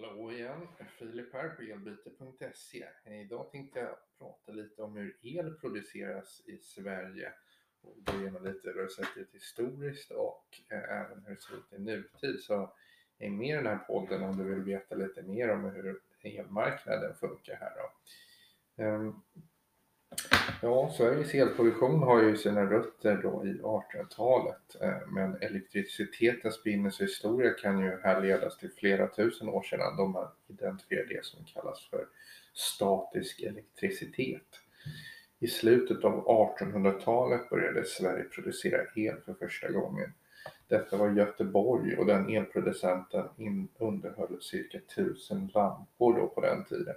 Hallå igen, Filip här på elbyte.se. Eh, idag tänkte jag prata lite om hur el produceras i Sverige och gå igenom lite hur det sett ut historiskt och eh, även hur det ser ut i nutid. Så häng med i den här podden om du vill veta lite mer om hur elmarknaden funkar här. Då. Ehm, Ja, Sveriges elproduktion har ju sina rötter då i 1800-talet, eh, men elektricitetens begynnelsehistoria kan ju härledas till flera tusen år sedan då man identifierade det som kallas för statisk elektricitet. I slutet av 1800-talet började Sverige producera el för första gången. Detta var Göteborg och den elproducenten underhöll cirka tusen lampor då på den tiden.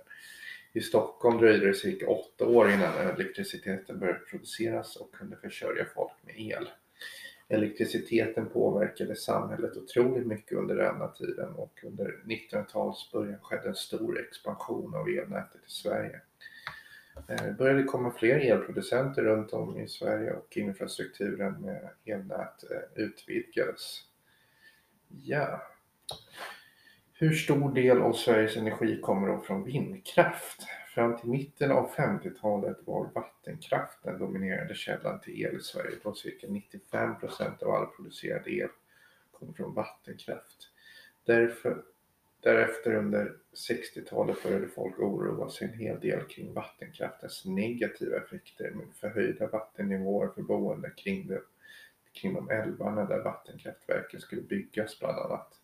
I Stockholm dröjde det cirka åtta år innan elektriciteten började produceras och kunde försörja folk med el. Elektriciteten påverkade samhället otroligt mycket under denna tiden och under 1900-talets början skedde en stor expansion av elnätet i Sverige. Eh, det började komma fler elproducenter runt om i Sverige och infrastrukturen med elnät eh, utvidgades. Ja. Hur stor del av Sveriges energi kommer då från vindkraft? Fram till mitten av 50-talet var vattenkraft den dominerande källan till el i Sverige då cirka 95 procent av all producerad el kom från vattenkraft. Därför, därefter under 60-talet började folk oroa sig en hel del kring vattenkraftens negativa effekter med förhöjda vattennivåer för boende kring, det, kring de älvarna där vattenkraftverken skulle byggas bland annat.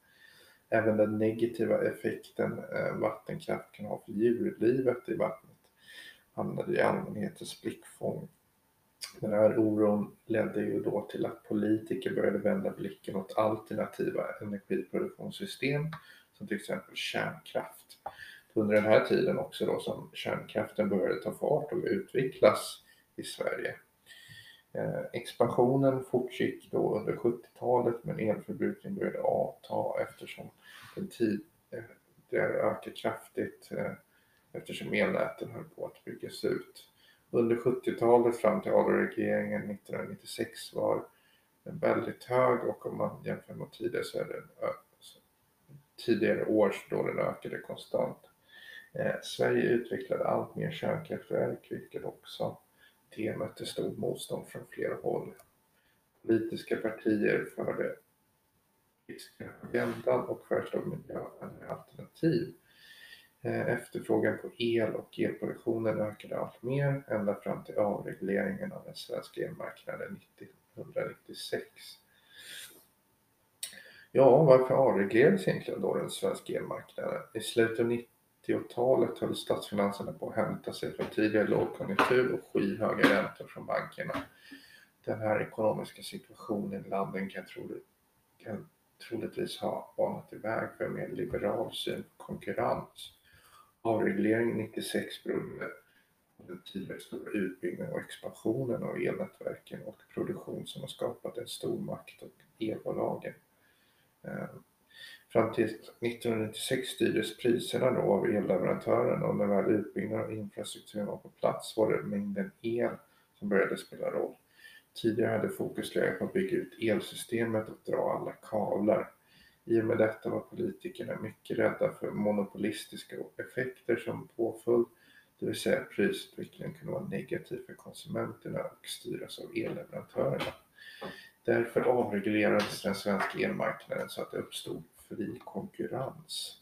Även den negativa effekten eh, vattenkraft kan ha för djurlivet i vattnet hamnade i allmänhetens blickfång. Den här oron ledde ju då till att politiker började vända blicken åt alternativa energiproduktionssystem som till exempel kärnkraft. Under den här tiden också då som kärnkraften började ta fart och utvecklas i Sverige. Eh, expansionen fortgick då under 70-talet men elförbrukningen började avta eftersom den tid, eh, det ökade kraftigt eh, eftersom elnäten höll på att byggas ut. Under 70-talet fram till avregleringen 1996 var den väldigt hög och om man jämför med tidigare så är det alltså, tidigare år då den ökade konstant. Sverige utvecklade allt mer kärnkraftverk vilket också det mötte stort motstånd från flera håll. Politiska partier förde agendan och föreslog miljövänliga alternativ. Eh, efterfrågan på el och elproduktionen ökade allt mer ända fram till avregleringen av den svenska elmarknaden 1996. Ja, varför avreglerades egentligen då den svenska elmarknaden? I slutet av 90-talet höll statsfinanserna på att hämta sig från tidigare lågkonjunktur och skyhöga räntor från bankerna. Den här ekonomiska situationen i landet kan, troligt, kan troligtvis ha banat iväg för en mer liberal syn på konkurrens. Avregleringen 96 berodde på den tidigare stora utbyggnaden och expansionen av elnätverken och produktion som har skapat en stor makt och elbolagen. Ehm, Fram till 1996 styrdes priserna då av elleverantören och när väl utbyggnaden av infrastrukturen var på plats var det mängden el som började spela roll. Tidigare hade fokus legat på att bygga ut elsystemet och dra alla kablar. I och med detta var politikerna mycket rädda för monopolistiska effekter som påföljd, det vill säga att prisutvecklingen kunde vara negativ för konsumenterna och styras av elleverantörerna. Därför avreglerades den svenska elmarknaden så att det uppstod fri konkurrens.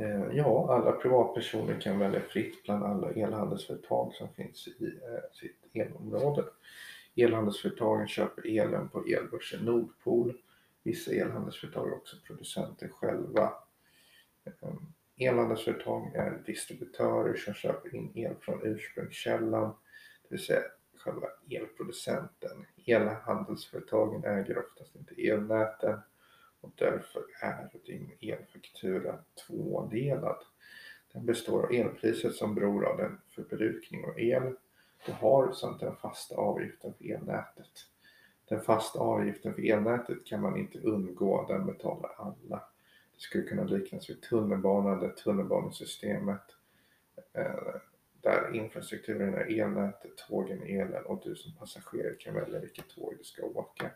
Eh, ja, alla privatpersoner kan välja fritt bland alla elhandelsföretag som finns i eh, sitt elområde. Elhandelsföretagen köper elen på elbörsen Nordpol. Vissa elhandelsföretag är också producenter själva. Eh, elhandelsföretag är distributörer som köper in el från ursprungskällan, det vill säga själva elproducenten. Elhandelsföretagen äger oftast inte elnäten och därför är din elfaktura tvådelad. Den består av elpriset som beror av den förbrukning av el du har samt den fasta avgiften för elnätet. Den fasta avgiften för elnätet kan man inte undgå, den betalar alla. Det skulle kunna liknas vid tunnelbanan där tunnelbanesystemet eh, där infrastrukturen är elnätet, tågen är elen och du som passagerare kan välja vilket tåg du ska åka.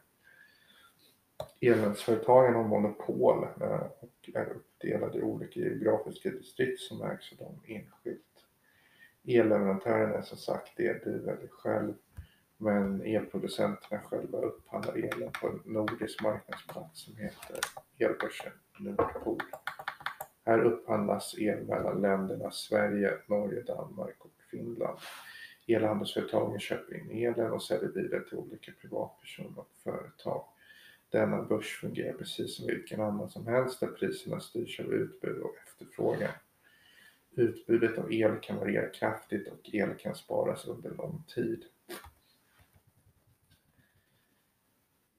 Elnätsföretagen har monopol eh, och är uppdelade i olika geografiska distrikt som ägs av dem enskilt. Elleverantören är som sagt det du väljer själv men elproducenterna själva upphandlar elen på en nordisk marknadsplats som heter Elbörsen Nordpol. Här upphandlas el mellan länderna Sverige, Norge, Danmark bland elhandelsföretag Elhandelsföretagen köper in elen och säljer vidare till olika privatpersoner och företag. Denna börs fungerar precis som vilken annan som helst där priserna styrs av utbud och efterfrågan. Utbudet av el kan variera kraftigt och el kan sparas under lång tid.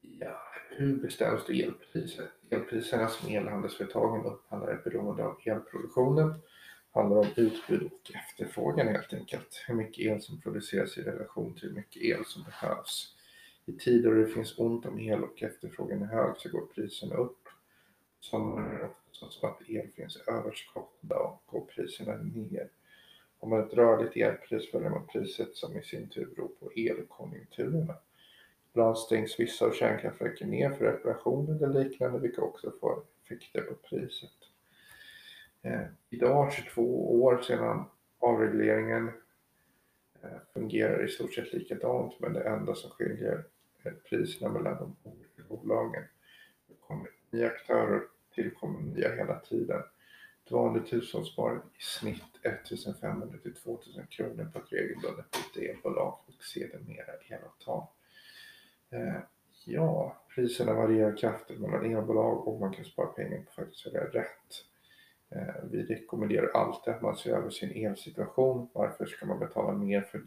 Ja, hur bestäms då elpriset? Elpriserna som elhandelsföretagen upphandlar är beroende av elproduktionen, handlar om utbud och efterfrågan helt enkelt. Hur mycket el som produceras i relation till hur mycket el som behövs. I tider då det finns ont om el och efterfrågan är hög så går priserna upp. Sommaren är ofta så att el finns överskott och går priserna ner. Om man har ett rörligt elpris följer man priset som i sin tur beror på elkonjunkturerna. Ibland stängs vissa av kärnkraftverken ner för reparation eller liknande vilka också får effekter på priset. Eh, idag, 22 år sedan avregleringen, eh, fungerar i stort sett likadant men det enda som skiljer är priserna mellan de olika bolagen. Det kommer nya aktörer, tillkommer nya hela tiden. Ett vanligt hushållssparande i snitt 1500 till 2000 kronor på ett regelbundet byte elbolag och sedermera elavtal. Eh, ja, priserna varierar kraftigt mellan elbolag och man kan spara pengar på att faktiskt välja rätt. Eh, vi rekommenderar alltid att man ser över sin elsituation. Varför ska man betala mer för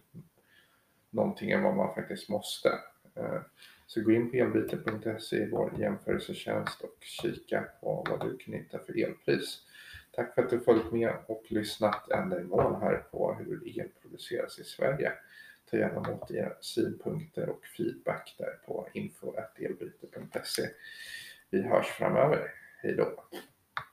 någonting än vad man faktiskt måste? Eh, så gå in på elbyte.se i vår jämförelsetjänst och kika på vad du kan hitta för elpris. Tack för att du följt med och lyssnat ända i mål här på hur el produceras i Sverige. Ta gärna emot era synpunkter och feedback där på info.elbyte.se. Vi hörs framöver. Hej då!